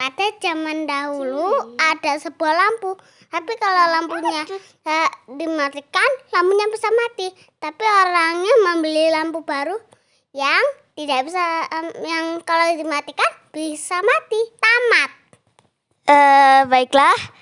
Ada zaman dahulu ada sebuah lampu, tapi kalau lampunya eh, dimatikan, lampunya bisa mati. Tapi orangnya membeli lampu baru yang tidak bisa, em, yang kalau dimatikan bisa mati. Tamat. Eh, baiklah.